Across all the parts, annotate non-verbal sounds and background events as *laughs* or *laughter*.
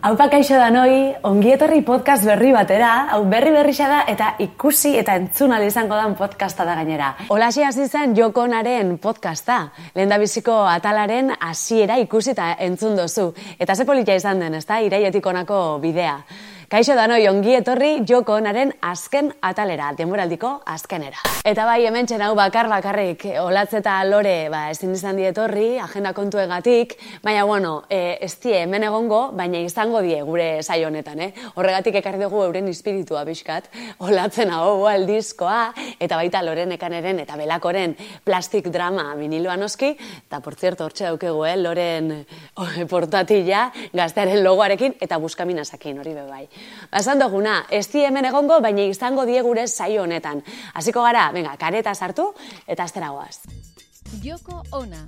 Haupa kaixo da noi, ongietorri podcast berri batera, hau berri berri da eta ikusi eta entzun izango dan podcasta da gainera. Olaxi hasi zen Jokonaren podcasta, lehen da biziko atalaren hasiera ikusi eta entzun dozu. Eta ze politia izan den, ezta? Iraietik onako bidea. Kaixo da noi, ongi etorri joko onaren azken atalera, denboraldiko azkenera. Eta bai, hemen hau bakar bakarrik, olatz eta lore, ba, ezin izan dietorri, agenda kontuegatik, baina, bueno, e, ez die hemen egongo, baina izango die gure saio honetan, eh? Horregatik ekarri dugu euren espiritua bizkat, olatzen hau aldizkoa, eta baita loren ekaneren eta belakoren plastik drama viniloa noski, eta por zierto, hortxe daukegu, eh? loren oh, portatila, gaztearen logoarekin, eta buskaminasakin, hori bebai. Basan duguna, ez di hemen egongo, baina izango die gure saio honetan. Hasiko gara, venga, kareta sartu eta asteragoaz. Joko ona.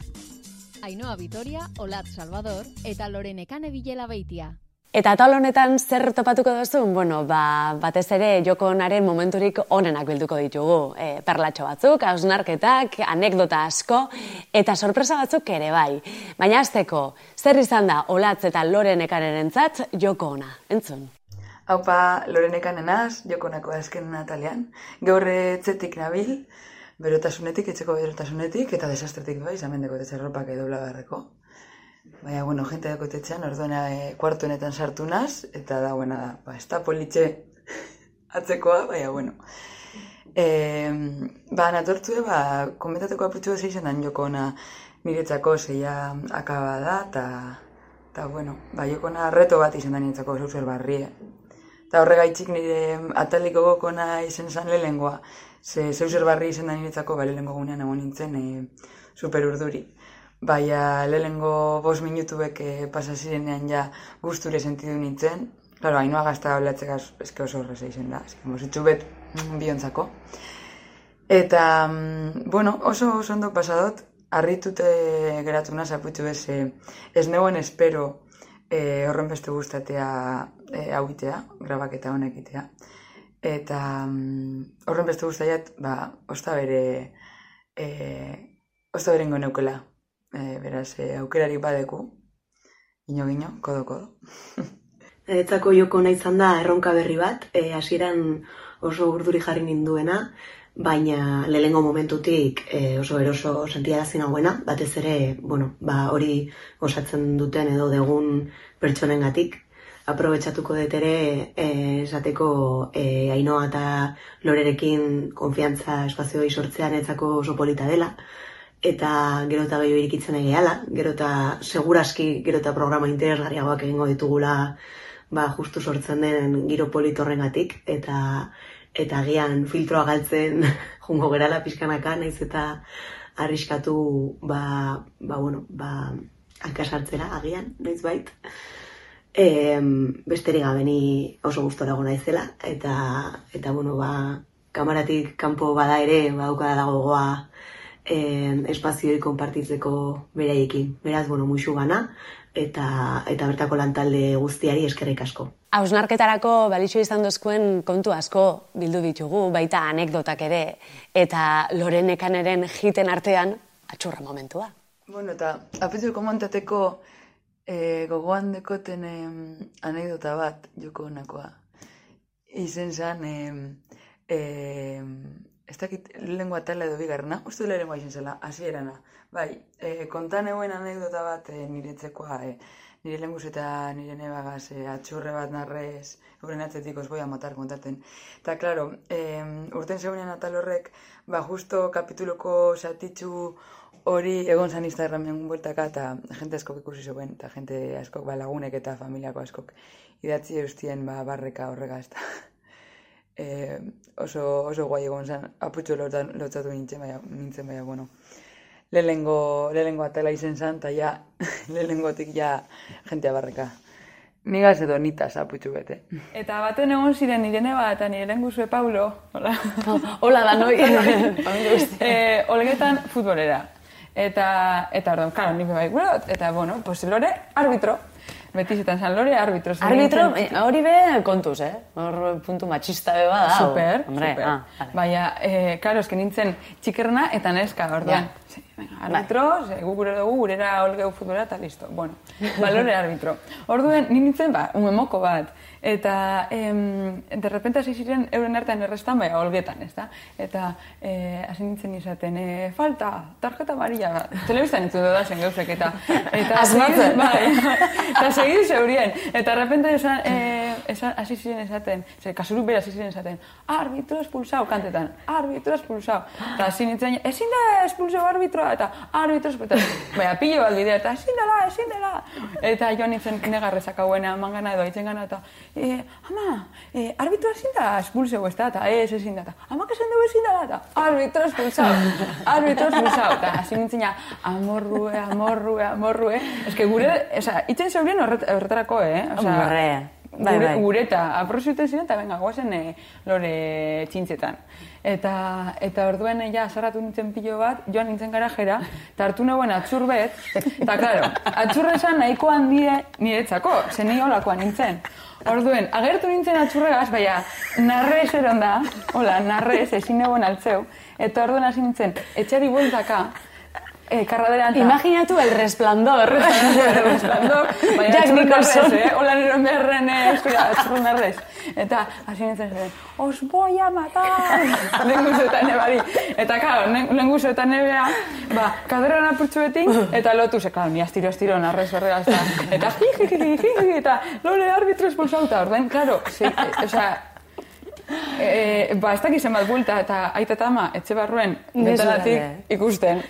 Ainoa Vitoria, Olat Salvador eta Lorenekane Bilela Beitia. Eta tal honetan zer topatuko duzu? Bueno, ba, batez ere joko onaren momenturik onenak bilduko ditugu. E, perlatxo batzuk, hausnarketak, anekdota asko, eta sorpresa batzuk ere bai. Baina azteko, zer izan da olatz eta loren entzat joko ona? Entzun. Haupa, lorenekan enaz, jokonako azken natalian. Gaur etzetik nabil, berotasunetik, etxeko berotasunetik, eta desastretik bai, zamendeko etxe ropak edo blagarreko. Baina, bueno, jente dako etxean, orduena e, kuartuenetan sartu naz, eta da, buena da, ba, ez da politxe *laughs* atzekoa, baina, bueno. E, ba, natortu, ba, komentateko aputxu ez izan dan jokona niretzako zeia akaba da, eta, bueno, ba, jokona reto bat izan da niretzako zauzer barrie. Eta horregaitzik nire ataliko gokona izen zan lehengoa. Ze zeuser barri izen da niretzako, ba, lehengo gunean egon nintzen e, super urduri. Baina lehengo bos minutu beke pasazirenean ja gusture sentidu nintzen. Claro, hainua gazta hablatzek eske oso horreza izen da. Eske, mositxu bet mm, biontzako. Eta, mm, bueno, oso oso ondo pasadot, harritute geratu naz aputxu bez, ez neuen espero e, horren beste guztatea e, hau itea, grabaketa honek itea. Eta mm, horren beste guztaiat, ba, osta bere, e, osta bere neukela. E, beraz, e, aukerari badeku, ino gino, kodo kodo. *laughs* Etzako joko nahi da erronka berri bat, e, hasieran oso urduri jarri ninduena, baina lehengo momentutik e, oso eroso sentiarazi nagoena, batez ere, bueno, ba, hori osatzen duten edo degun pertsonengatik. Aprobetsatuko dut ere e, esateko e, ainoa eta lorerekin konfiantza espazio sortzean etzako oso polita dela. Eta gero eta gehiago irikitzen egeala, gero eta seguraski gero eta programa interesgarriagoak egingo ditugula ba, justu sortzen den giro politorrengatik eta eta agian filtroa galtzen *laughs* jungo gerala pixkanaka, naiz eta arriskatu ba, ba, bueno, ba, akasartzera agian, naiz bait. E, besteri gabeni oso gustora gona izela, eta, eta bueno, ba, kamaratik kanpo bada ere, ba, dago goa e, espazioi konpartitzeko beraiekin. Beraz, bueno, muixu gana, eta, eta bertako lantalde guztiari eskerrik asko. Hausnarketarako balitxo izan dozkuen kontu asko bildu ditugu, baita anekdotak ere, eta lorenekan eren jiten artean atxurra momentua. Bueno, eta apitu komontateko e, gogoan dekoten e, anekdota bat joko honakoa. Izen zan, e, e, ez dakit lengua tala edo bigarrena, uste lengua izen zela, hasi erana. Bai, e, kontan eguen anekdota bat e, niretzekoa, e, nire lenguz eta nire nebagaz e, atxurre bat narrez, euren atzetik os boia matar kontaten. Eta, klaro, e, urten zeunean atal horrek, ba, justo kapituloko satitzu hori egon zan Instagramen bueltaka, eta jente askok ikusi zuen, eta jente askok ba, lagunek eta familiako askok idatzi eustien ba, barreka horrega, ez e, oso, oso guai egon zan, aputxo lotzatu nintzen, baina, nintzen, baina, bueno, lehengo, lehengo atela izen zan, eta ja, *laughs* lehengotik ja jentea barreka. Nigaz edo nita zaputxu bete. Eta baten egon ziren irene bat, eta nire lenguzue Paulo. Hola. *laughs* Hola da noi. e, Olegetan futbolera. Eta, eta orduan, karo, nik bai, eta, bueno, pues lore, arbitro. Beti zetan zan, lore, arbitro. Arbitro, eh, hori be kontuz, eh? Hor puntu machista beba da. Super, Hombre, super. Ah, Baina, eh, karo, esken nintzen txikerna eta neska, orduan. Venga, arbitro, ze, gu gure dugu, gurera olgeu futbola eta listo. Bueno, balore arbitro. *laughs* Orduen, ni nintzen, ba, un emoko bat. Eta, em, de repente hasi ziren euren artean errestan, bai, olgetan, ez da? Eta, eh, hasi nintzen izaten, eh, falta, tarjeta amarilla, ba, telebistan nintzen da zen gauzek, eta... eta *laughs* Asmatzen. Bai, *laughs* eta segir zeurien. Eta de repente esan, eh, esan, hasi ziren esaten, ze, kasuruk bera hasi ziren esaten, arbitro espulsau, kantetan, arbitro espulsau. Eta hasi nintzen, ezin da espulsau arbitroa, eta arbitro espulsau. Baina, pilo bat bidea, eta ezin dela, ezin dela. Eta joan nintzen negarrezak hauena, mangana edo, aitzen gana, eta, e, ama, e, arbitro ezin da espulsau, ez da, eta ez ezin da, eta, amak esan dugu ezin dela, eta, arbitro espulsau, arbitro espulsau. Eta hasi nintzen ja, amorrue, amorrue, amorrue. Que gure, oza, itzen horret, horretarako, eh? Hombre, bai, gure, bai. gureta, aprosuten ziren, eta venga, guazen e, lore txintzetan. Eta, eta orduen eh, ja, sarratu nintzen pilo bat, joan nintzen garajera, eta hartu nagoen atxurbet, eta klaro, atxurre esan nahiko handie niretzako, zen holakoa nintzen. Orduen, agertu nintzen atxurregaz, baina, narrez eron da, hola, narrez, ezin egon altzeu, eta orduen hasi nintzen, etxari bueltaka, eh, karraderantza. Imaginatu el resplandor. *laughs* Resplandor, baina Jack Nicholson. eh? Hola nero beharren, eh. Eta, hasi nintzen zen, os voy a matar! Lehen guzuetan ebari. Eta, claro, lehen guzuetan ebea, ba, kaderan apurtzuetin, eta lotu, ze, claro, ni astiro, astiro, narrez da. Eta, ji, ji, ji, ji, ji, eta, lore arbitro espulsauta, ordain, claro, ze, eh, osea, E, ba, ez dakiz zenbat bulta eta aita eta ama etxe barruen betanatik zuralde. ikusten.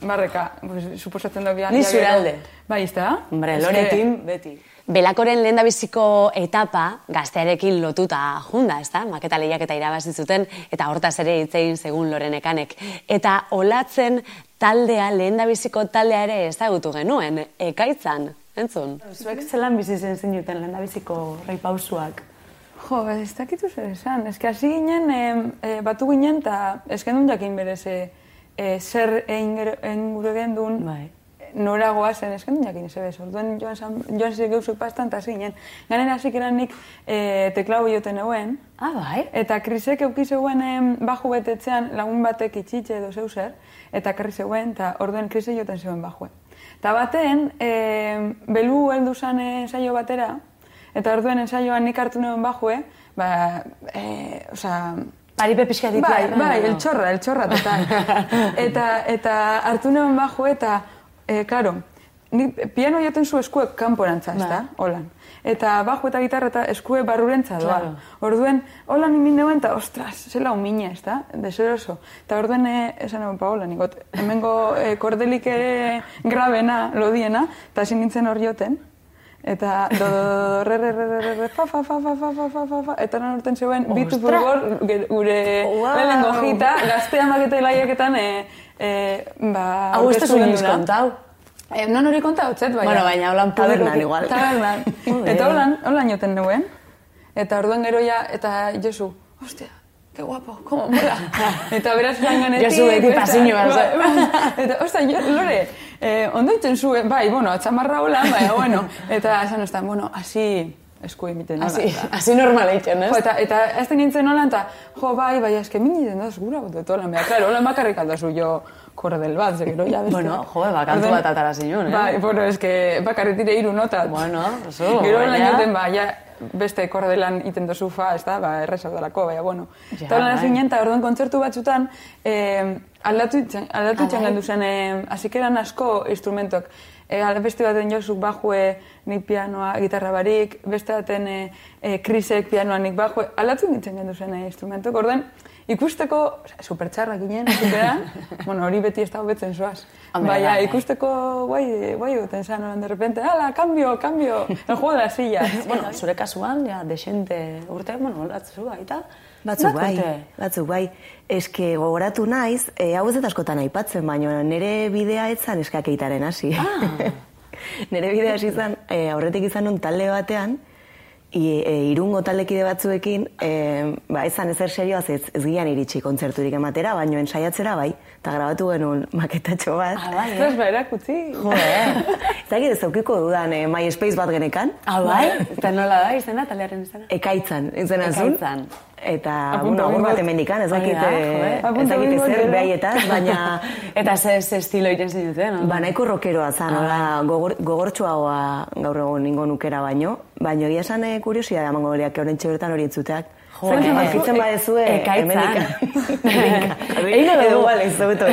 Barreka, pues, suposatzen da bian. Ni zuralde. Bai, ez da? Hombre, loretin, beti. Belakoren lehendabiziko etapa gaztearekin lotuta junda, ez da? Maketa lehiaketa irabazi zuten eta hortaz ere hitzein segun Lorenekanek. Eta olatzen taldea, lehendabiziko taldea ere ezagutu genuen, ekaitzan, entzun? Zuek zelan bizi zen zinuten lehendabiziko reipausuak. Jo, ez dakitu zer esan. Ez que hasi ginen, eh, batu ginen, eta ez genuen jakin berez eh, eh, zer ingure gendun, Bai. nora goazen, ez genuen jakin eze bez. Orduan joan, zan, joan zik geuzuk pastan, eta ginen. Ganen hasi nik eh, teklau joten euen, Ah, bai? Eta krisek euki zeuen em, baju betetzean lagun batek itxitxe edo zeu zer, eta karri zeuen, eta orduen krise joten zeuen bajue. Eta baten, em, belu heldu zan eh, ensaio batera, eta orduen ensaioan nik hartu nuen bajue, ba, e, osea, Paripe pixka ditu. Bai, bai, el txorra, el txorra, total. *laughs* eta, eta hartu neuen bajo eta, e, karo, ni piano joten zu eskuek kanporantza, ez da, Bai. holan. Eta bajo eta gitarra eta eskue barrurentza doa. Claro. Orduen, holan imin neuen, eta ostras, zela umine, ez da, deseroso. Eta orduen, e, esan egon paola, nikot, hemengo e, kordelik ere grabena, lodiena, eta hasi nintzen hor joten. Eta do, do, re, re, re, re, re, re, fa, fa, fa, fa, fa, fa, fa, fa, fa, eta nan urten zeuen, bitu furgor, gure Wow! lehenengo jita, gaztea maketa laiaketan, e, e, ba, Hau ez aurkeztu duzu inoiz genuela. kontau. Eh, non hori konta hotzet, baina. Bueno, baina holan. Tabernan igual. Tabernan. *laughs* Eta holan, holan joten nuen. Eta orduan gero ja, eta Josu, hostia, qué guapo, como mola. *laughs* eta beraz lan ganetik. Josu beti eta- pasiñoaz, *laughs* bai, eh? bai. Eta, ostia, lore, eh, ondo itzen zuen, bai, bueno, atxamarra holan, baina, bueno. Eta esan ostan, bueno, así, esku emiten nola. Así, eta- así normala itxen, ez? Jo, eta, eta ez nintzen nolan, eta, jo, bai, bai, eske min egiten daz gura, bote tolan, beha, claro, holan bakarrik aldazu jo kordel bat, ze gero, ja, beste. Bueno, jo, ba, kantu bat atara zinun, eh? Bai, bueno, eske bakarrik dire hiru nota. Bueno, oso, Gero baina- lan joten, ba, ja, beste kordelan iten dozu fa, ez da, ba, erreza dalako, baina, bueno. Ja, Eta holan bai. hasi ginen, eta orduan kontzertu batzutan, eh, aldatu itzen, aldatu itzen bai. gendu zen, eh, asko instrumentok. Eh, ale beste baten josuk bajue, nik pianoa, gitarra barik, beste baten eh, eh, krisek pianoa nik bajue, aldatu nintzen gendu zen eh, instrumentok. Orduan, ikusteko, osea, supertxarra ginen, azikeran, *laughs* bueno, hori beti ez da hobetzen zoaz. Baina bai. ikusteko guai, guai duten zan, de repente, ala, cambio, cambio, el juego de las sillas. *laughs* Bueno, zure kasuan, ja, desente urte, bueno, olatzu baita. Batzuk bai, batzuk bai. Eske gogoratu naiz, e, hau ez dut askotan aipatzen, baina nire bidea etzan eskakeitaren hasi. Ah. *laughs* nire bidea hasi izan, e, aurretik izan nun talde batean, i, e, irungo taldekide batzuekin, e, ba, ezan ezer serioaz ez, ez gian iritsi kontzerturik ematera, baino ensaiatzera bai, eta grabatu genuen maketatxo bat. Ah, bai, Ostras, eh? ba, erakutsi. Jo, eh? Ez dakit ez aukiko dudan, eh, MySpace bat genekan. Ah, bai? *laughs* Eta nola da izena, talearen izena? Ekaitzan, izena zuen. Ekaitzan. Eta, bueno, egingo bat emendikan, ez dakit, Hori da, eh, ez Apunto dakit egingo zer behaietaz, baina... *laughs* Eta ze, ze estilo iten zinuten, no? Ba, nahiko rokeroa zan, Ah, hola, gogor, gogortxoagoa gaur egon ningo nukera baino, baina egia esan eh, kuriosia da mango horiak, horrentxe bertan hori entzuteak. Jo, Zer eh. aurkitzen badezue, Ekaitzan. hemendik- *laughs* Egingo dugu. Edo.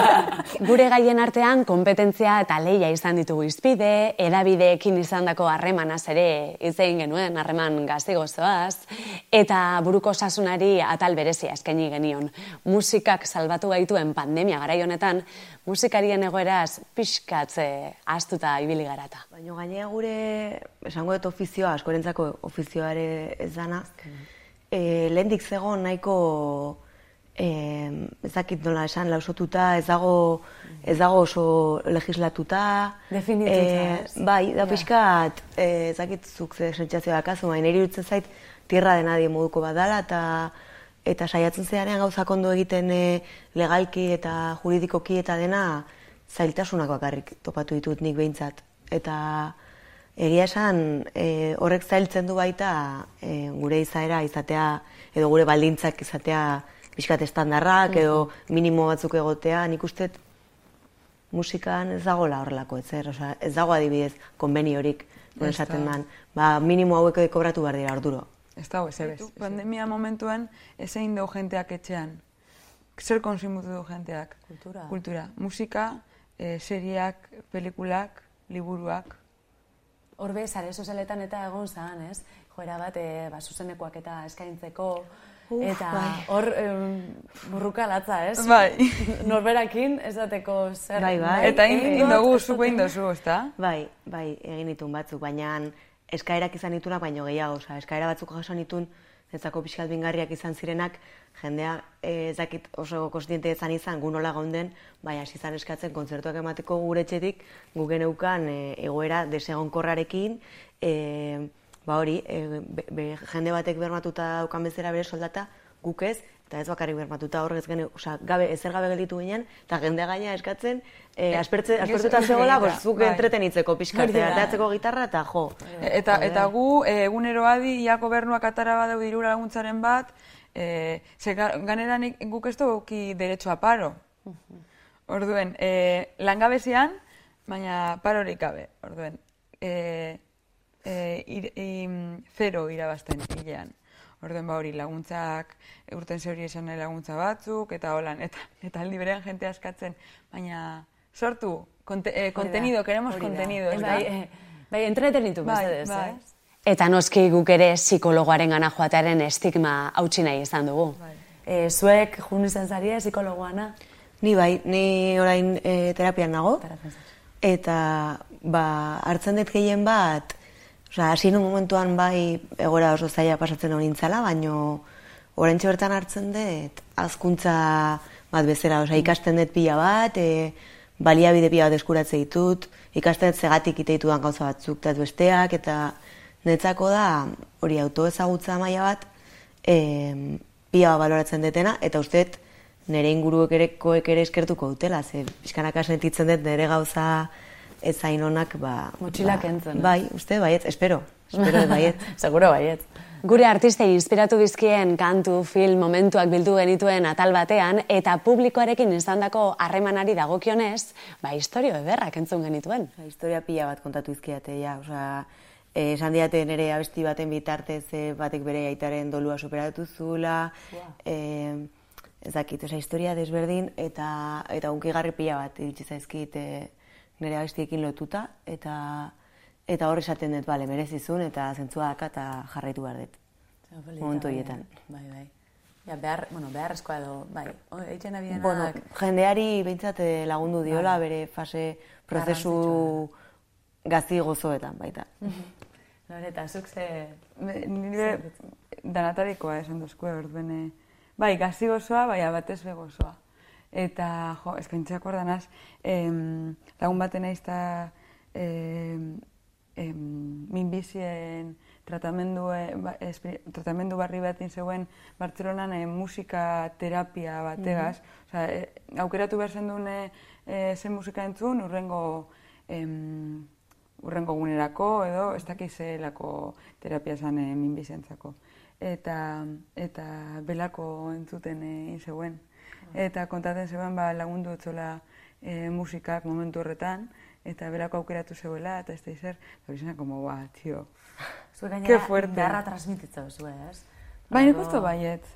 *laughs* Gure gaien artean kompetentzia eta leia izan ditugu izpide, edabideekin izandako harremanaz ere hitz egin genuen, harreman gaztigozoaz, eta buruko osasunari atal berezia eskaini genion. Musikak salbatu gaituen pandemia garai honetan, musikarien egoeraz pixkatze astuta ibili garata. Baina gainea gure, esango dut ofizioa, askorentzako ofizioare ez dana, e, lehendik zegoen nahiko, e, ez dakit nola esan, lausotuta, ez dago, ez dago oso legislatuta. Definituta, ez? bai, da pixkat, e, ez dakit zuk ze sentsazioa dakazu, baina niri iruditzen zait, tierra de nadie moduko badala, eta eta saiatzen zeanean gauzak ondo egiten e, legalki eta juridikoki eta dena zailtasunak bakarrik topatu ditut nik behintzat. Eta egia esan e, horrek zailtzen du baita e, gure izaera izatea edo gure baldintzak izatea pixkat estandarrak edo minimo batzuk egotea, nik uste musikan ez dagoela horrelako etzer, osea, ez dago adibidez konbeniorik, non esaten dan, ba, minimo hauek kobratu behar dira orduro. Ez dago, ez ebez. Pandemia momentuan, ez egin dugu jenteak etxean. Zer konsumitu du jenteak? Kultura. Kultura. Musika, eh, seriak, pelikulak, liburuak. Horbe, sare sozialetan eta egon zan, ez? Joera bat, e, ba, zuzenekoak eta eskaintzeko, Uf, eta bai. hor em, burruka latza, ez? Bai. *laughs* Norberakin, esateko zer... Bai, bai. Eta egin dut, indogu, ez zuk dut egin egin. dozu, ezta? Bai, bai, egin ditun batzuk, baina eskaerak izan ditunak baino gehiago, osea, eskaera batzuk jaso nitun, netzako pixkat bingarriak izan zirenak, jendea eh, ez dakit oso kostiente izan izan, gu nola gaunden, baina hasi izan eskatzen kontzertuak emateko gure etxetik, gu geneukan eh, egoera desegonkorrarekin, eh, ba hori, eh, be, be- jende batek bermatuta daukan bezala bere soldata, guk ez, eta ez bakarrik bermatuta horrez gene, osea, gabe, ezer gabe gelditu ginen, eta jendea gaina eskatzen, eh, aspertze, gizu- aspertuta egita, pues, zuk bai. entretenitzeko da. arteatzeko gitarra eta jo. Eta, eta gu, e, egunero adi, ia gobernuak atara badau diru laguntzaren bat, e, ze ga- ganera nik, guk ez dugu derecho a paro. Orduen, e, langabezian, baina parorik gabe. Orduen, e, e, ir, im, zero irabazten hilean. Orduen ba hori laguntzak, urten zeuri esan nahi laguntza batzuk, eta holan, eta, eta aldi berean jente askatzen, baina sortu, konte, e, kontenido, queremos ez da? Bai, eh, bai entretenitu Bai, mesedez, bai. ez? Eta noski guk ere psikologoaren gana joatearen estigma hautsi nahi izan dugu. E, zuek jun izan zaria psikologoana? Ni bai, ni orain e, terapian nago, Terapian eta ba, hartzen dut gehien bat, osea, hasi nun momentuan bai egora oso zaila pasatzen hori nintzala, baino oraintxe bertan hartzen dut azkuntza bat bezala, osea, ikasten dut pila bat, e, baliabide pila bat eskuratze ditut, ikasten dut zegatik ite ditudan gauza batzuk eta besteak, eta netzako da hori autoezagutza maila bat, e, pila bat baloratzen detena, eta uste dut nire inguruek ere, koek ere eskertuko dutela, ze pixkanaka sentitzen dut nire gauza ez zain onak, ba... Motxilak ba, entzun, eh? Bai, uste, baiet, espero, espero *laughs* baiet. Seguro baiet. Gure artistei inspiratu bizkien kantu, film, momentuak bildu genituen atal batean eta publikoarekin izandako harremanari dagokionez, ba historio ederrak entzun genituen. Osea, historia pila bat kontatu izkiate, ja, osea, eh, esan diate nire abesti baten bitartez eh, batek bere aitaren dolua superatu zula, eh, ez dakit, osea, historia desberdin, eta, eta unkigarri pila bat iritsi zaizkit eh, nire abestiekin lotuta, eta eta hor esaten dut, bale, merezizun, eta zentzua daka, eta jarraitu behar dut. Momentu horietan. Bai, bai. Ja, behar, bueno, beharrezkoa edo, bai, o, eitzen abienak... Bueno, jendeari behintzat eh, lagundu diola bere fase prozesu gazi gozoetan baita. *laughs* Loreta, zuk ze... Nire danatarikoa esan duzku orduen. Bai, gazi gozoa, bai, batez be gozoa. Eta, jo, eskaintzeak ordanaz, em, lagun baten naiz eta em, em, minbizien tratamendu, ba, espri- tratamendu barri bat zegoen Bartzelonan eh, musika terapia bategaz. Osea, eh, aukeratu behar zen duen eh, eh, zen musika entzun, urrengo em, urrengo gunerako edo ez dakiz zelako terapia zan e, minbizentzako. Eta, eta belako entzuten egin zegoen. Eta kontaten zegoen ba, lagundu etzola e, musikak momentu horretan, eta belako aukeratu zeuela, eta ez da eta hori como, ba, tio, *laughs* gainera, fuerte. beharra transmititza duzu, ez? Bai, nik uste baiet.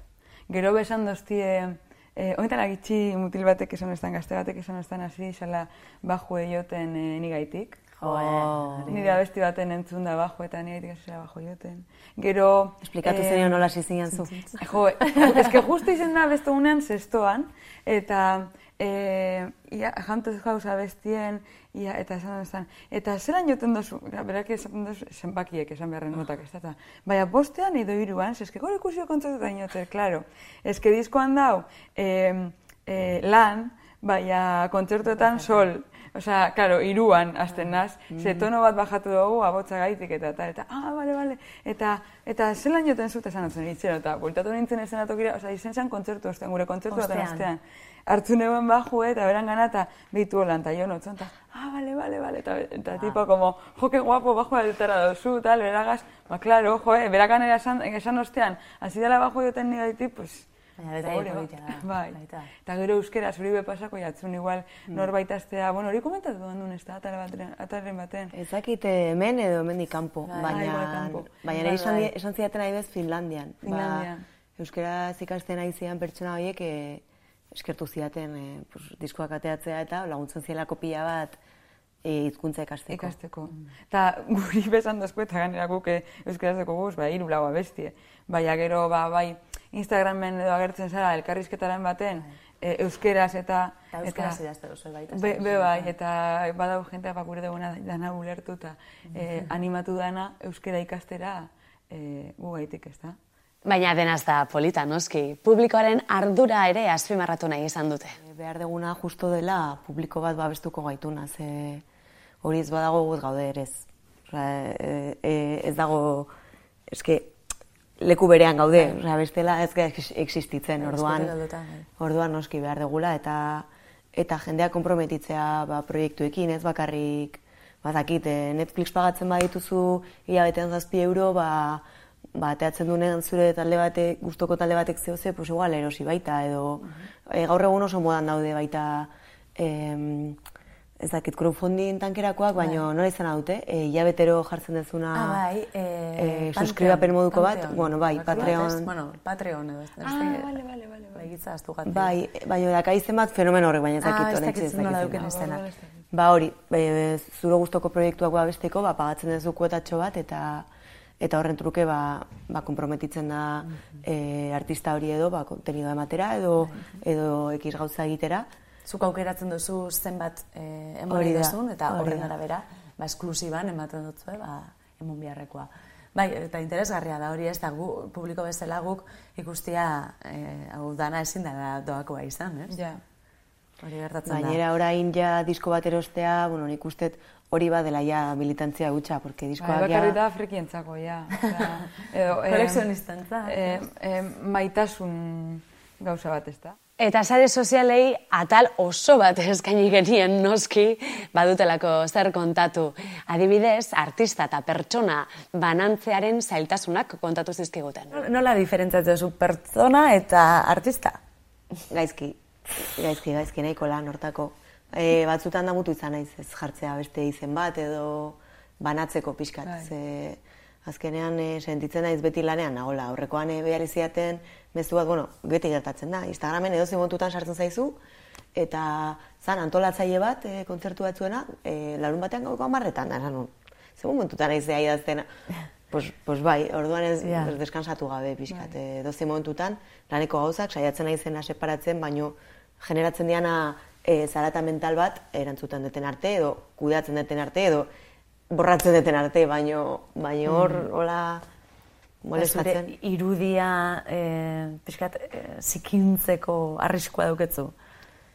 Gero besan doztie, eh, ointan agitxi mutil batek esan estan, gazte batek esan estan hasi, xala bajo eioten eh, nigaitik. Jo, Nire abesti baten entzun da bajo eta nigaitik hasi zela bajo eioten. Gero... Esplikatu eh, zenion nola hasi zinen zu. Jo, ez que justo izen da beste unean zestoan, eta e, ia, jantuz gauza bestien, ia, eta esan esan, eta zelan joten dozu, berak esaten dozu, zenbakiek esan beharren notak, ez da, baina bostean edo iruan, eske gure ikusio kontzertuta inote, claro, eske diskoan dau, e, e, lan, baina kontzertuetan sol, Osea, claro, iruan hasten naz, ze tono bat bajatu dugu abotza gaitik eta eta, eta, ah, bale, bale, eta, eta zelan joten zut esan atzen itxero, eta bultatu nintzen esenatokira, osea, izen zen kontzertu ostean, gure kontzertu baten Ostean. Hartu neuen baju, eta beran gana, eta behitu holan, eta jo notzen, eta, ah, bale, bale, bale, eta, eta tipo, como, jo, que guapo, baju altera dozu, tal, beragaz, ba, claro, jo, eh, berakan esan, esan ostean, hasi dela baju joten nigaitik, pues, Baina beta hori ba. Bai. Eta gero euskera zuri be pasako jatzun igual norbait astea, bueno, hori komentatu duen ez da, atare baten, ataren baten. Ez dakit eh, hemen edo kanpo, Bai, baina, igual kanpo. baina Bai, nire esan, bai. di- esan zidaten bez Finlandian. Finlandian. Ba, euskaraz ikasten nahi zidan pertsona horiek eh, eskertu zidaten eh, pues, diskoak ateatzea eta laguntzen zielako pila bat eh, hizkuntza ikasteko. ikasteko. Eta guri besan dozko eta gainera guk euskarazeko guz, ba, hiru lau abestie. Baina gero, ba, bai, Instagramen edo agertzen zara elkarrizketaren baten, e, euskeraz eta... Eta euskaraz idazte duzu, baita. Be, be bai, eta badau jentea ba, gure duguna dana ulertu eta eh, animatu dana euskera ikastera eh, gu gaitik, ez da? Baina denaz da polita, noski. Publikoaren ardura ere azpimarratu nahi izan dute. Eh, Behar deguna justo dela publiko bat babestuko gaituna, ze hori ez badago guz gaude ere ez. Osea, e, e, ez dago, eske, leku berean gaude, osea, bestela ez ex- existitzen, orduan, eskutik galduta, bai. orduan noski behar degula, eta eta jendea konprometitzea ba, proiektuekin, ez bakarrik, badakit, eh, Netflix pagatzen badituzu hilabetean zazpi euro, ba, ba, ateatzen duenean zure talde batek, gustoko talde batek zehose, pues igual erosi baita, edo eh, gaur egun oso modan daude baita, em, ez dakit, crowdfunding tankerakoak, baina nola izan dute, e, hilabetero jartzen dezuna Ah, bai, eh, eh, Pantheon, suskribapen moduko bat, Pantheon. bueno, bai, Patreon? Bueno, Patreon edo. Ah, bale, bale, bale. Bai, gitza aztu gatik. bai, baina daka izen bat fenomeno horrek, baina ez dakit Ah, ez honek dakit ez nola dakit dauken izena. izena. Ba hori, e, zure gustoko proiektuak babesteko, ba, pagatzen duzu kuotatxo bat, eta eta horren truke ba, ba konprometitzen da e, artista hori edo ba, kontenidoa ematera edo, edo ekiz gauza egitera. Zuk aukeratzen duzu zenbat eh, emon Hori da, duzun, eta horren arabera, ba, esklusiban ematen dutzu, ba, emon biharrekoa. Bai, eta interesgarria da hori ez da, gu, publiko bezala guk ikustia, eh, hau dana ezin da doakoa izan, ez? Ja. Hori gertatzen da. Gainera orain ja disko bat erostea, bueno, nik ustet hori badela ja militantzia hutsa, porque diskoak Bai, bakarrik ja... da frikientzako, ja. Osea, *laughs* edo, eh, Kolekzionistentzat. eh, eh, maitasun gauza bat, ez da? Eta sare sozialei atal oso bat eskaini genien noski badutelako zer kontatu. Adibidez, artista eta pertsona banantzearen zailtasunak kontatu zizkiguten. Nola diferentziatzen duzu pertsona eta artista? Gaizki, gaizki, gaizki nahiko lan hortako. E, batzutan da mutu izan naiz ez jartzea beste izen bat edo banatzeko pixkat. Bai. Ze, azkenean e, sentitzen naiz beti lanean nagola. Aurrekoan e, behar iziaten mezu bat, bueno, beti gertatzen da. Instagramen edo montutan sartzen zaizu, eta zan antolatzaile bat e, kontzertu batzuena, e, larun batean gauko amarretan, da, esan nun. Ze momentutan naiz zea idazten, Pues, pues bai, orduan ez, Ja. ez deskansatu gabe pixkat. Bai. Doze momentutan, laneko gauzak, saiatzen naizena separatzen, baino generatzen diana e, zarata mental bat erantzuten deten arte, edo kudeatzen deten arte, edo borratzen deten arte, baino, baino hor, hola, molestatzen. Zure irudia eh, pixkat eh, zikintzeko arriskua dauketzu.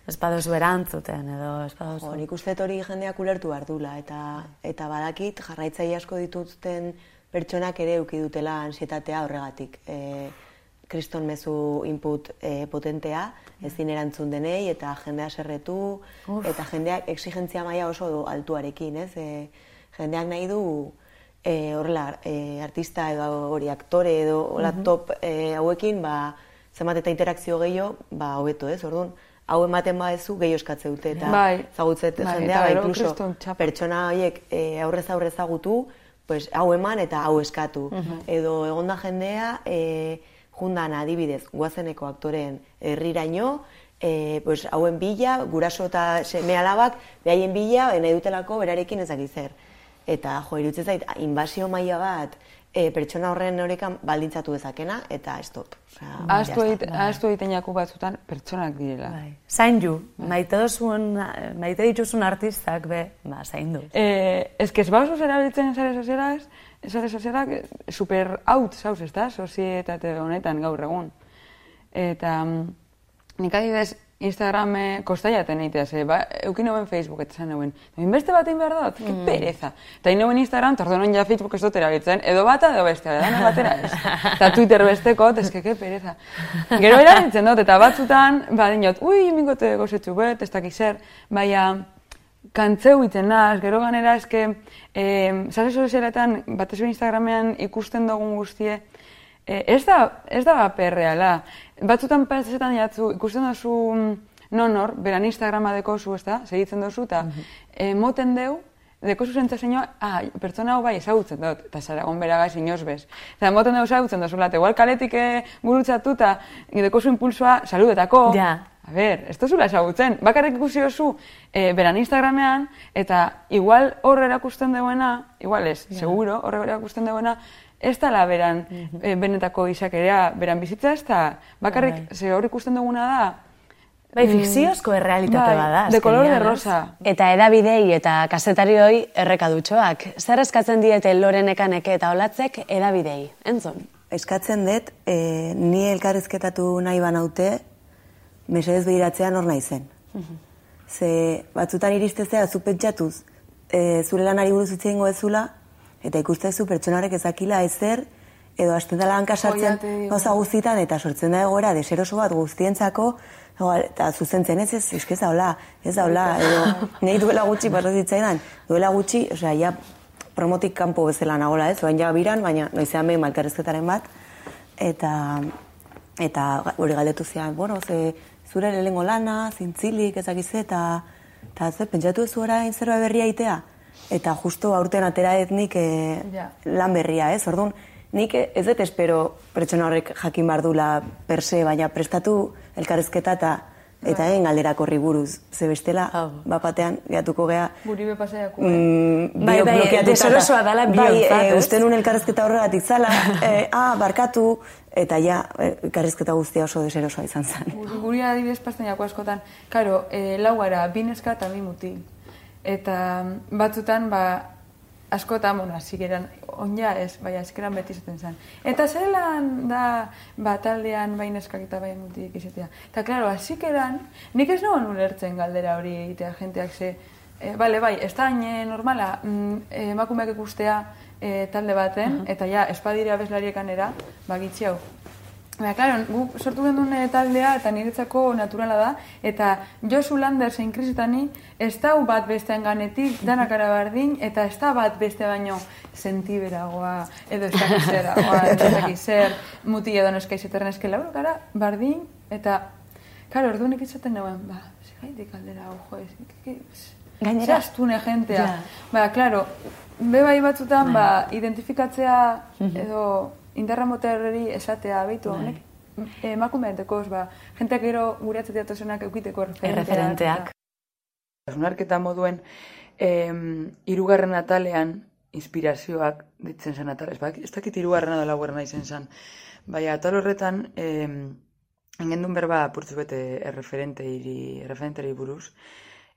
Ez badozu erantzuten edo ez. Jo, nik uste dut hori jendeak ulertu behar dula, eta, eta badakit jarraitzaile asko dituzten pertsonak ere eduki dutela ansietatea horregatik. E, kriston mezu input e, potentea, ezin erantzun denei, eta jendea serretu, eta jendeak exigentzia maila oso altuarekin, ez? E, jendeak nahi du e, horrela e, artista edo hori aktore edo hola top e, hauekin ba zenbat eta interakzio gehiago ba hobeto, ez? Orduan hau ematen badezu gehiago eskatze dute eta Bai. zagutzet Bai, jendea ba, gero incluso pertsona horiek e, aurrez aurrez ezagutu, pues hau eman eta hau eskatu. Edo egonda jendea e, jundan adibidez guazeneko aktoreen herriraino, e, pues hauen bila, guraso eta seme alabak, behaien bila, nahi dutelako berarekin ezak zer. Eta jo, iruditzen zait, inbasio maila bat e, pertsona horren horekan baldintzatu dezakena, eta stop. Osea, Ahaztu ya egite- está. ahaztu egiten jaku batzutan pertsonak direla. Bai. Zain ju, maite duzun, maite dituzun artistak, be, ba, zain du. Eh, ez que ez bauz erabiltzen sare sozialak, sare sozialak super out zauz, ez da, sozietate honetan gaur egun. Eta mm, nik adibidez Instagram eh, kostaiaten egitea, ze, ba, eukin hauen Facebook, eta zan hauen, beste bat behar dut, que pereza. Eta hauen Instagram, tardonon ja Facebook ez dut erabiltzen, edo bata edo bestea, dana *laughs* batera ez. Eta Twitter besteko, que, que pereza. Gero erabiltzen dut, eta batzutan, ba, dinot, ui, mingote gozetxu bet, ez dakik zer, baina, kantzeu iten naz, gero ganera eske, eh, sare sozialetan, batez Instagramean ikusten dugun guztie, eh, ez da, ez da perreala. Batzutan pasetan jatzu, ikusten duzu mm, nonor, beran Instagrama dekozu, ez da, segitzen duzu, eta eh, moten deu, dekozu sentzazioa, ah, pertsona hau bai ezagutzen dut, eta zaragon beraga inoz bez. Eta moten deu ezagutzen duzu, late, igual kaletik eh, gurutzatu, eta dekozu impulsoa saludetako, Ja. A ber, ez duzula ezagutzen. Bakarrik ikusi duzu e, beran Instagramean, eta igual hor erakusten duena, igual ez, seguro, hor erakusten duena, ez dala beran e, benetako izakerea, beran bizitza ez da, bakarrik, ze hor ikusten duguna da, Bai, fikziozko errealitate bai, bada. de color de rosa. Eta edabidei eta kazetarioi errekadutxoak. Zer eskatzen diete lorenekaneke eta olatzek edabidei? Entzun. Eskatzen dut, e, ni elkarrizketatu nahi banaute, mesedez behiratzean hor nahi zen. Ze batzutan iristezea zu pentsatuz, e, zure lanari buruz hitz egingo ezula, eta ikustezu pertsona horrek ezakila ezer, edo hasten dela hanka sartzen Joiate digu. gauza guztitan, eta sortzen da egoera deseroso bat guztientzako, eta zuzentzen ez, ez, eske ez da hola, ez da hola, edo *laughs* nahi duela gutxi pasa zitzaidan, duela gutxi, osea, ja promotik kanpo bezala nagola, ez, oain ja biran, baina noizean behin malkarrezketaren bat, eta eta hori galdetu zian, bueno, ze zure lehengo lana, zintzilik, ezakiz eta eta ze, pentsatu ez orain zerbait berria itea? Eta justo aurten atera ez nik eh, Ja. lan berria, ez? Orduan, nik ez dut espero pertsona horrek jakin bar dula per se, baina prestatu elkarrezketa eta eta egin galderak horri buruz. Ze bestela, Hau. bat batean, gehatuko gea, guri be pasaiako. mm, Bai, bai, deserosoa eta- dela Bai, e, uste nun elkarrezketa horregatik zala, *laughs* e, ah, barkatu, eta ja, e, elkarrezketa guztia oso deserosoa izan zen. Guri- Guri adibidez pasten askotan, karo, e, lau gara, bi neska eta bi mutil. Eta mm, batzutan, ba, askotan, bueno, azikeran, onja ez, bai, azikeran beti izaten zen. Eta zelan da, ba, taldean, bai neskak eta bai mutik izatea. Eta, klaro, azikeran, nik ez noan ulertzen galdera hori egitea jenteak ze, e, bale, bai, ez da normala, mm, emakumeak ikustea e, talde baten, eta ja, espadire abeslariek ba, gitxi hau. Baina, klaro, gu sortu gendun taldea eta niretzako naturala da, eta Josu Lander zein Krisetani ez dau bat bestean ganetik, danak ara bardin, eta ez da bat beste baino sentiberagoa, edo ez dakit zeragoa, *laughs* edo ez dakit zer, muti edo neska izaterren eske lauro gara, bardin, eta, klaro, orduan izaten nagoen, ba, zegaitik aldera, ojo, ez, Gainera- astune jentea. Ja. Ba, klaro, be bai batzutan, ba, identifikatzea edo indarra moterreri esatea, beitu, honek, emakumean dekoz, ba, jenteak gero gure atzetea tosenak eukiteko referenteak. Erreferenteak. Hausnarketa moduen, em, irugarren atalean, inspirazioak ditzen zen atalez. Ba, ez dakit irugarrena da laugarrena izen zen. Baina atal horretan, em, engendun berba apurtzu bete erreferenteri, erreferenteri buruz.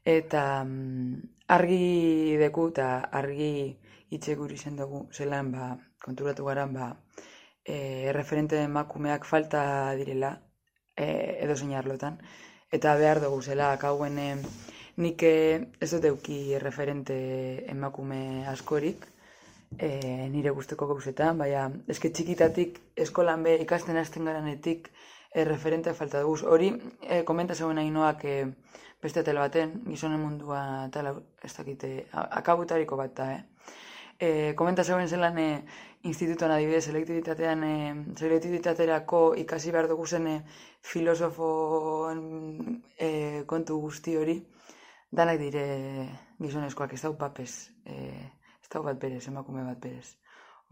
Eta mm, argi deku eta argi hitze guri zen dugu, zelan ba, konturatu garan ba, e, erreferente emakumeak falta direla e, edo arlotan. Eta behar dugu zela, kauen e, nik ez dut euki referente emakume askorik, e, nire guzteko gauzetan, baina eske txikitatik eskolan be ikasten hasten garanetik e, referente falta dugu. Hori e, komenta zegoen ainoak e, beste tele baten, gizonen mundua tala, ez dakite, akabutariko bat da, eh? e, komenta zegoen zelan e, institutuan adibidez, selektibitatean, e, selektibitaterako ikasi behar dugu zen e, filosofoen e, kontu guzti hori, danak dire gizonezkoak, ez dau papez, e, ez dau bat berez, emakume bat berez.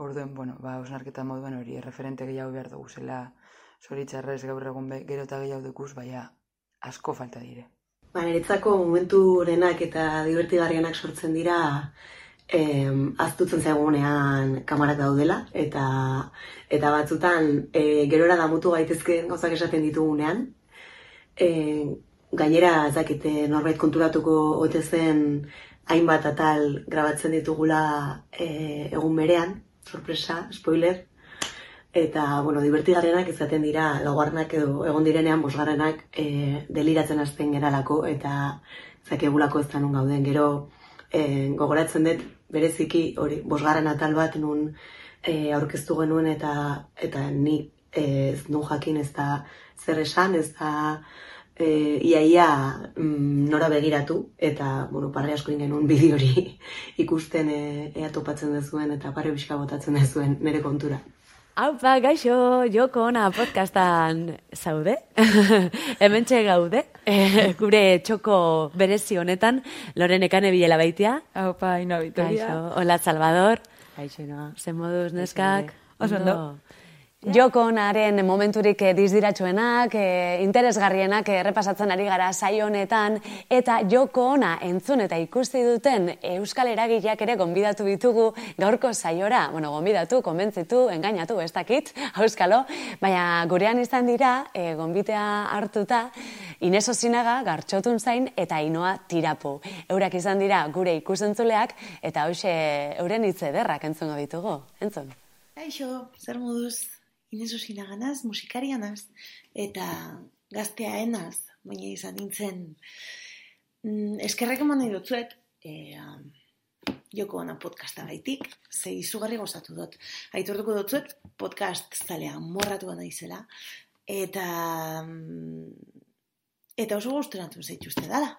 Orduen, bueno, ba, osnarketa moduan hori, referente gehiago behar dugu zela, zoritzarrez gaur egun be, gero eta gehiago dukuz, baina asko falta dire. Ba, niretzako momenturenak eta divertigarrianak sortzen dira em, aztutzen zaigunean kamarak daudela eta eta batzutan e, gerora damutu gaitezke gauzak esaten ditugunean. E, gainera, ez dakite, norbait konturatuko ote zen hainbat atal grabatzen ditugula e, egun berean, sorpresa, spoiler, eta, bueno, divertigarrenak izaten dira, laugarrenak edo egon direnean, bosgarrenak e, deliratzen hasten geralako, eta zakegulako ez da gauden. Gero, e, gogoratzen dut, bereziki, hori, bosgarren atal bat nun e, aurkeztu genuen, eta eta ni e, ez nun jakin ez da zer esan, ez da e, iaia mm, nora begiratu, eta, bueno, parre asko ingenuen bideo hori *laughs* ikusten e, ea topatzen dezuen, eta parre biska botatzen dezuen nire kontura. Aupa, gaixo, joko ona podcastan zaude. *laughs* Hemen gaude. E, *laughs* gure txoko berezi honetan, Loren Ekane bilela baitia. Aupa, ino Vitoria. Gaixo, hola Salvador. Gaixo, no? Zen moduz, neskak. Oso ondo. Jokonaren momenturik eh, dizdiratxoenak, eh, interesgarrienak eh, errepasatzen ari gara saio honetan, eta joko ona entzun eta ikusti duten Euskal Eragileak ere gonbidatu ditugu gaurko saiora, bueno, gonbidatu, konbentzitu, engainatu, ez dakit, *laughs* auskalo, baina gurean izan dira, e, gonbitea hartuta, Ineso Zinaga, Gartxotun zain, eta Inoa Tirapu. Eurak izan dira gure ikusentzuleak, eta hoxe euren hitz ederrak entzungo ditugu. Entzun. Kaixo, zer moduz? Ineso zinaganaz, musikarianaz, eta gaztea enaz, baina izan nintzen. Mm, eskerrak eman nahi dutzuet, e, joko ona podcasta gaitik, ze izugarri gozatu dut. Aitortuko dutzuet, podcast zalea morratu gana izela, eta, mm, eta oso guzturatu zeituzte dala.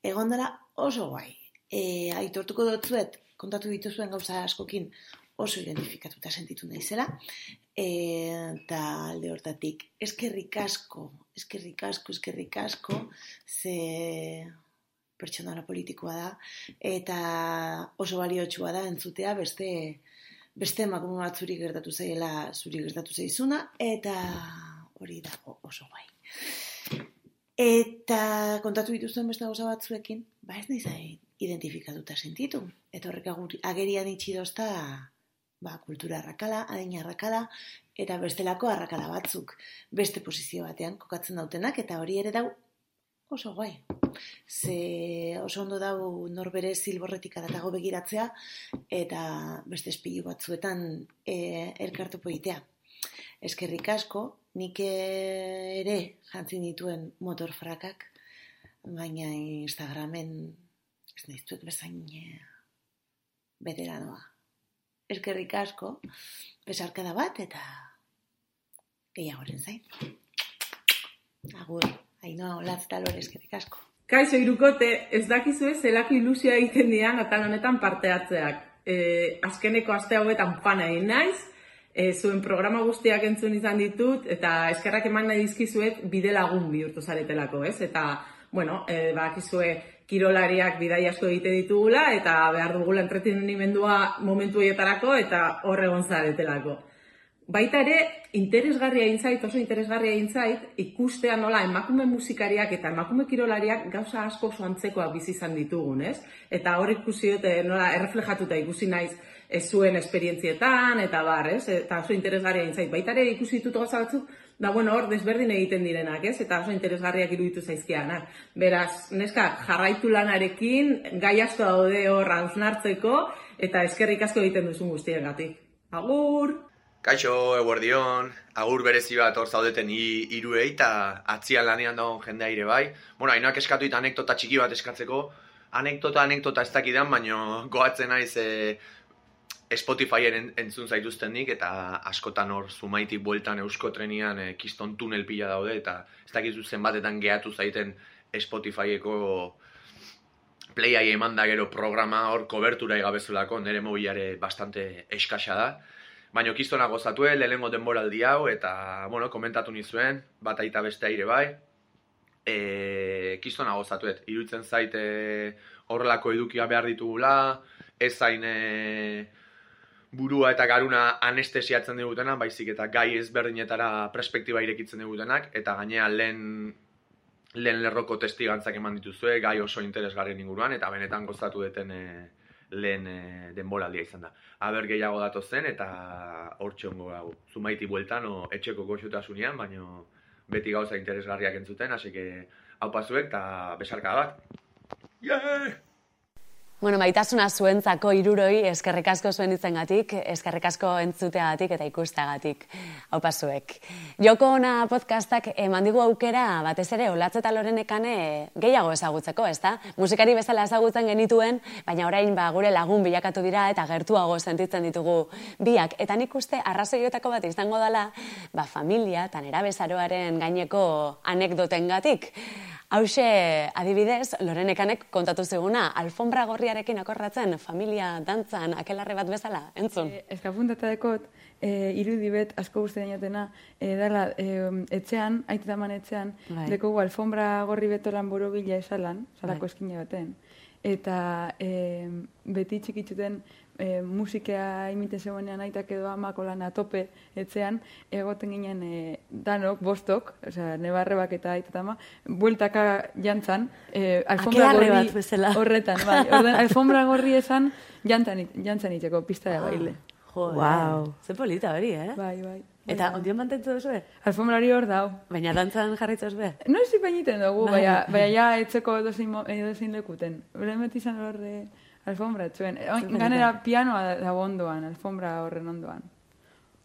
Egon dela oso guai. E, aitortuko dutzuet, kontatu dituzuen gauza askokin, oso identifikatuta sentitu naizela eta alde hortatik eskerrik asko, eskerrik asko, eskerrik asko, ze pertsonara politikoa da, eta oso baliotsua da entzutea beste beste emakume bat zuri gertatu zaiela zuri gertatu zaizuna, eta hori da oso bai. Eta kontatu dituzten beste gauza batzuekin, ba ez nahi identifikatuta sentitu. Eta horrek agerian itxi dozta ba, kultura arrakala, adina arrakala, eta bestelako arrakala batzuk beste posizio batean kokatzen dautenak, eta hori ere dau oso guai. Ze oso ondo dau norbere zilborretik adatago begiratzea, eta beste espilu batzuetan e, elkartu poitea. Eskerrik asko, nik ere jantzin dituen motorfrakak, baina Instagramen ez nahi bezain e, beteranoa eskerrik asko, besarkada bat, eta gehiagoren zain. Agur, hainoa olatz talore eskerrik asko. Kaixo irukote, ez dakizu ez zelako ilusioa egiten dian atal honetan parte hartzeak. E, azkeneko aste hauetan pana egin naiz, e, zuen programa guztiak entzun izan ditut, eta eskerrak eman nahi dizkizuet bide lagun bihurtu zaretelako, ez? Eta, bueno, e, bakizue, kirolariak bidai asko egite ditugula eta behar dugula entretenimendua momentu horietarako eta hor egon zaretelako. Baita ere, interesgarria intzait, oso interesgarria intzait, ikustea nola emakume musikariak eta emakume kirolariak gauza asko oso antzekoak bizi izan ditugun, ez? Eta hor ikusi dute nola erreflejatuta ikusi naiz ez zuen esperientzietan eta bar, ez? Eta oso interesgarria intzait. Baita ere ikusi ditut gauza batzuk da bueno, hor desberdin egiten direnak, ez? Eta oso interesgarriak iruditu zaizkianak. Beraz, neska, jarraitu lanarekin, gai asko daude hor hausnartzeko, eta eskerrik asko egiten duzun guztiengatik. Agur! Kaixo, eguerdion, agur berezi bat hor zaudeten hiruei eta atzian lanean dagoen jendea ire bai. Bueno, hainoak eskatu eta anekdota txiki bat eskatzeko. Anekdota, anekdota ez dakidan, baino goatzen naiz e, Spotifyen entzun zaituztenik eta askotan hor zumaitik bueltan eusko trenian e, kiston tunel pila daude eta ez dakizu zenbatetan gehatu zaiten Spotifyeko playai eman da gero programa hor kobertura igabezulako, nire mobilare bastante eskasa da. Baina kistona gozatue, lehenengo denboraldi hau, eta, bueno, komentatu nizuen, bat aita beste aire bai. E, kistona gozatuet, iruditzen zait e, horrelako edukia behar ditugula, ez zain e, burua eta garuna anestesiatzen digutena, baizik eta gai ezberdinetara perspektiba irekitzen digutenak, eta gainean lehen lehen lerroko testigantzak eman dituzue, gai oso interesgarrien inguruan, eta benetan gozatu deten e, lehen e, denboraldia izan da. Aber gehiago dato zen, eta hor txongo hau, zumaiti bueltan, o etxeko goxutasunean, baino beti gauza interesgarriak entzuten, hasi que hau pasuek, eta besarka bat. Yeah! Bueno, maitasuna zuentzako iruroi eskerrik asko zuen itzengatik, eskerrik asko entzuteagatik eta ikusteagatik. Hau pasuek. Joko ona podcastak eman digu aukera batez ere olatze eta lorenekane gehiago ezagutzeko, ezta? Musikari bezala ezagutzen genituen, baina orain ba, gure lagun bilakatu dira eta gertuago sentitzen ditugu biak. Eta nik uste arrazoiotako bat izango dela, ba, familia eta nera bezaroaren gaineko anekdotengatik. Hauxe, adibidez, Lorenekanek kontatu ziguna, alfombra gorriarekin akorratzen, familia dantzan, akelarre bat bezala, entzun? E, Eskapuntata dekot, e, irudi bet, asko guzti dainatena, e, dala, e, etxean, aitetaman etxean, Bai. dekogu alfombra gorri betoran borobila esalan, salako Bai. eskina baten. Eta e, beti txikitzuten e, musikea imite zegoenean aitak edo amako lan tope etxean, egoten ginen e, danok, bostok, osea, nebarrebak eta aita eta ama, bueltaka jantzan, e, alfombra gorri bat bezala. horretan, bai, orden, alfombra gorri esan jantzan, it- jantzan itxeko, pista da baile. Jo, Wow. Ze polita hori, eh? Bai, bai. Eta Bai, ondion mantentzu duzu, eh? Alfombra hori hor dau. Baina dantzan jarritzuz be? No ezi bainiten dugu, Bai. baina, baina ja etzeko edozein, edozein lekuten. Beren beti izan hor eh, alfombra. Oin, Zer ganera pianoa da- dago ondoan, alfombra horren ondoan.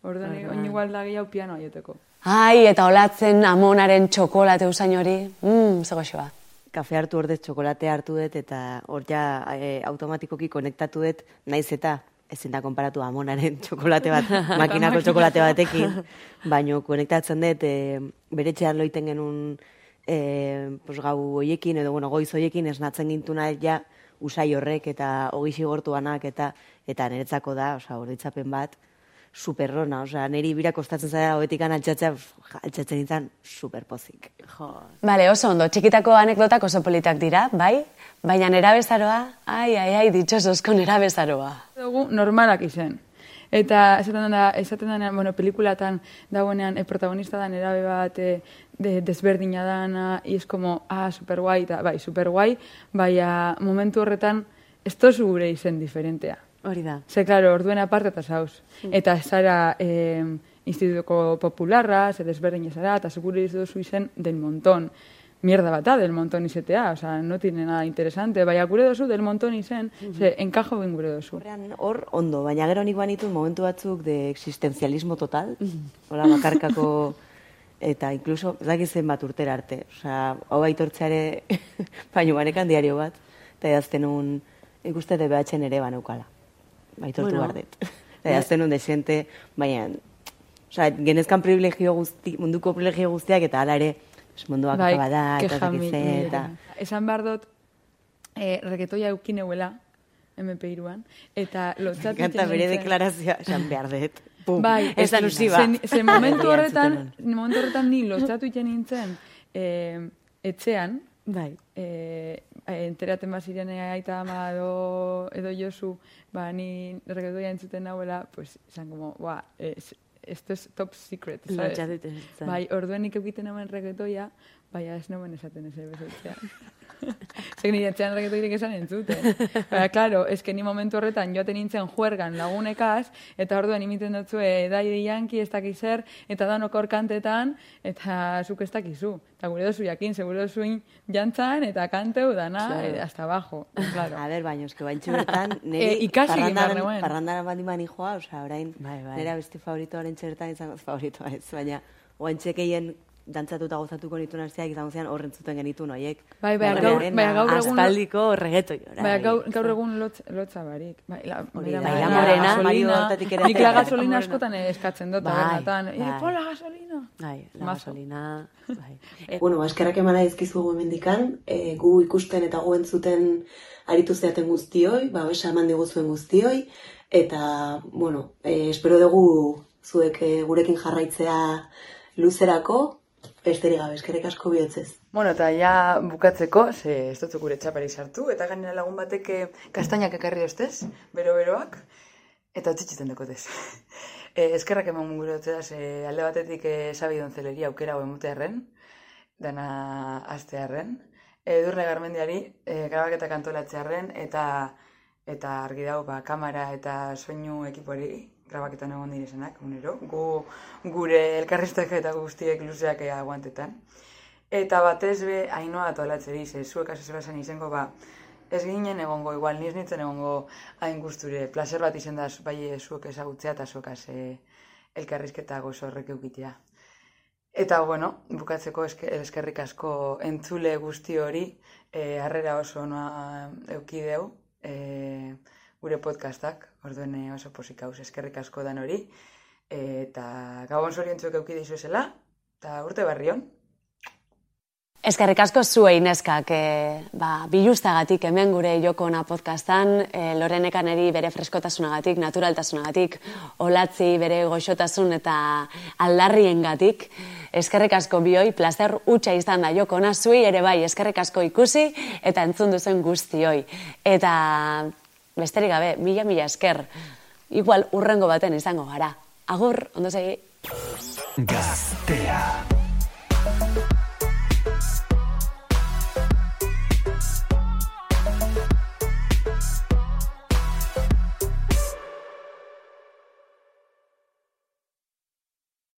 Orduan, Bai, oin bai. igual da gehiago pianoa joteko. Ai, eta olatzen amonaren txokolate usain hori. Mmm, ze goxoa. kafe hartu ordez txokolate hartu dut eta hor ja e, automatikoki konektatu dut naiz eta ezin da konparatu amonaren *laughs* txokolate bat, *laughs* makinako txokolate batekin, baino konektatzen dut e, bere txean loiten genuen e, pos, gau hoiekin edo bueno, goiz hoiekin esnatzen gintuna ja usai horrek eta hogi xigortuanak eta eta niretzako da, osea, oroitzapen bat, superrona, osea, niri bira kostatzen zara hoetikan altxatzea, pff, altxatzen nintzen superpozik. Jo. Bale, oso ondo, txikitako anekdotak oso politak dira, bai? Baina nera bezaroa, ai, ai, ai, ditxosozko nera bezaroa. Dugu normalak izen. Eta esaten da, esaten da, bueno, pelikulatan dagoenean e, protagonista da nerabe bat e, de, desberdina dana, y es como, ah, super guai, eta, bai, super guai, baina momentu horretan, ez tozu gure izen diferentea. Hori da. Ze, claro, orduen aparte eta zauz. Eta zara eh, institutuko popularra, ze desberdin zara, eta segure duzu izen del montón. Mierda bat da, del montón izetea, o sea, no tiene nada interesante. Baina gure dozu del montón izen, ze, enkajo ben gure dozu. Horrean, hor, ondo, baina gero nik banitu momentu batzuk de existencialismo total, hola bakarkako, *laughs* eta incluso, ez dakit zen bat urtera arte, osea, hau aitortzeare, *laughs* baino banekan diario bat, eta edazten un, ikuste de behatzen ere baneukala, aitortu Bueno. bardet. *laughs* Eta edazten un desente, baina, osea, genezkan privilegio guzti, munduko privilegio guztiak, eta hala ere, pues, mundua bai, da, eta ez keja dakit mi- ze, mi- eta... *laughs* Esan behar dut, eh, reketoia eukineuela, MP2an, eta lotzatu Kanta bere deklarazioa, esan behar dut. Pum, Bai, exclusiva. Zen, zen momentu horretan, *laughs* momentu horretan ni lotzatu iten nintzen eh, etxean, Bai. eh, enteraten baziren aita ama edo, edo Josu, ba, ni reggaetoia entzuten nauela, pues, izan como, ba, es, esto es top secret, ¿sabes? Lotzatu iten. Bai, orduen nik eukiten nauen reggaetoia, baina ez nauen esaten ez bezaltzean. *laughs* Zer nire etxean reggaetoirik esan entzuten. Baina, claro, ez que ni momentu horretan joaten nintzen juergan lagunekaz, eta orduan imiten dutzu edai yanki ez dakiz zer, eta danok hor kantetan, eta zuk ez dakizu. Eta gure dozu jakin, segure dozuin jantzan, eta kanteu dana, Claro. eh, hasta abajo. Claro. *laughs* A ber, baina, eske baintxe bertan, *laughs* Eh, ikasi egin behar parrandaran, nuen. parrandaran bandi mani joa, osea, orain, Bai, bai. nera beste favoritoaren txertan izango, favoritoa ez, baina, oantxe keien dantzatuta gozatuko nituen asteak izango zian horren zuten genituen horiek. Bai, bai, gaur, bai, gaur egun... Aspaldiko reggaeton jora. Bai, gaur, gaur egun lotz, lotza barik. Bai, la, Hori bai, la la morena, gasolina. Ere Nik la gasolina askotan eskatzen dut, Bai, tabernatan. bai. Eh, pon la gasolina. Bai, la gasolina, bai. bueno, eskerrak emana dizkizugu hemendikan, e, gu ikusten eta gu entzuten aritu zeaten guztioi, babesa eman diguzuen guztioi, eta, bueno, e, espero dugu zuek e, gurekin jarraitzea luzerako, besterik gabe, eskerrik asko bihotzez. Bueno, eta ja bukatzeko, ze ez dut gure txapari sartu, eta gainera lagun batek eh, kastainak ekarri ostez, bero-beroak, eta utzitzen dakotez. e, eskerrak eman gure otzedaz, e, alde batetik e, sabi donzeleria aukera hau emutearren, dana astearren, edurne garmendiari e, grabaketa kantolatzearren, eta eta argi dau, ba, kamera eta soinu ekipori grabaketan egon direzenak, unero, gu, gure elkarriztak eta guztiek luzeak ea aguantetan. Eta batez be, hainoa atolatzeri, ze zuek asesora izango, ba, ez ginen egongo, igual niz nintzen egongo hain guzture, placer bat izen da, bai zuek ezagutzea eta zuek e, elkarrizketa gozo horrek eukitea. Eta, bueno, bukatzeko eske, eskerrik asko entzule guzti hori, e, harrera oso noa eukideu, e, gure podcastak, orduen e, oso posik hauz, eskerrik asko dan hori, eta gabon zorientzuek eukide izuezela, eta urte barrion. Eskerrik asko zuei neskak, e, ba, biluztagatik hemen gure jokona podcastan, e, Lorenekan eri bere freskotasunagatik, naturaltasunagatik, olatzi bere goxotasun eta aldarriengatik. Eskerrik asko bioi, plazer utxa izan da jokona, zuei ere bai, eskerrik asko ikusi eta entzun duzen guztioi. Eta besterik gabe, mila mila esker, igual urrengo baten izango gara. Agur, ondo segi. Gaztea.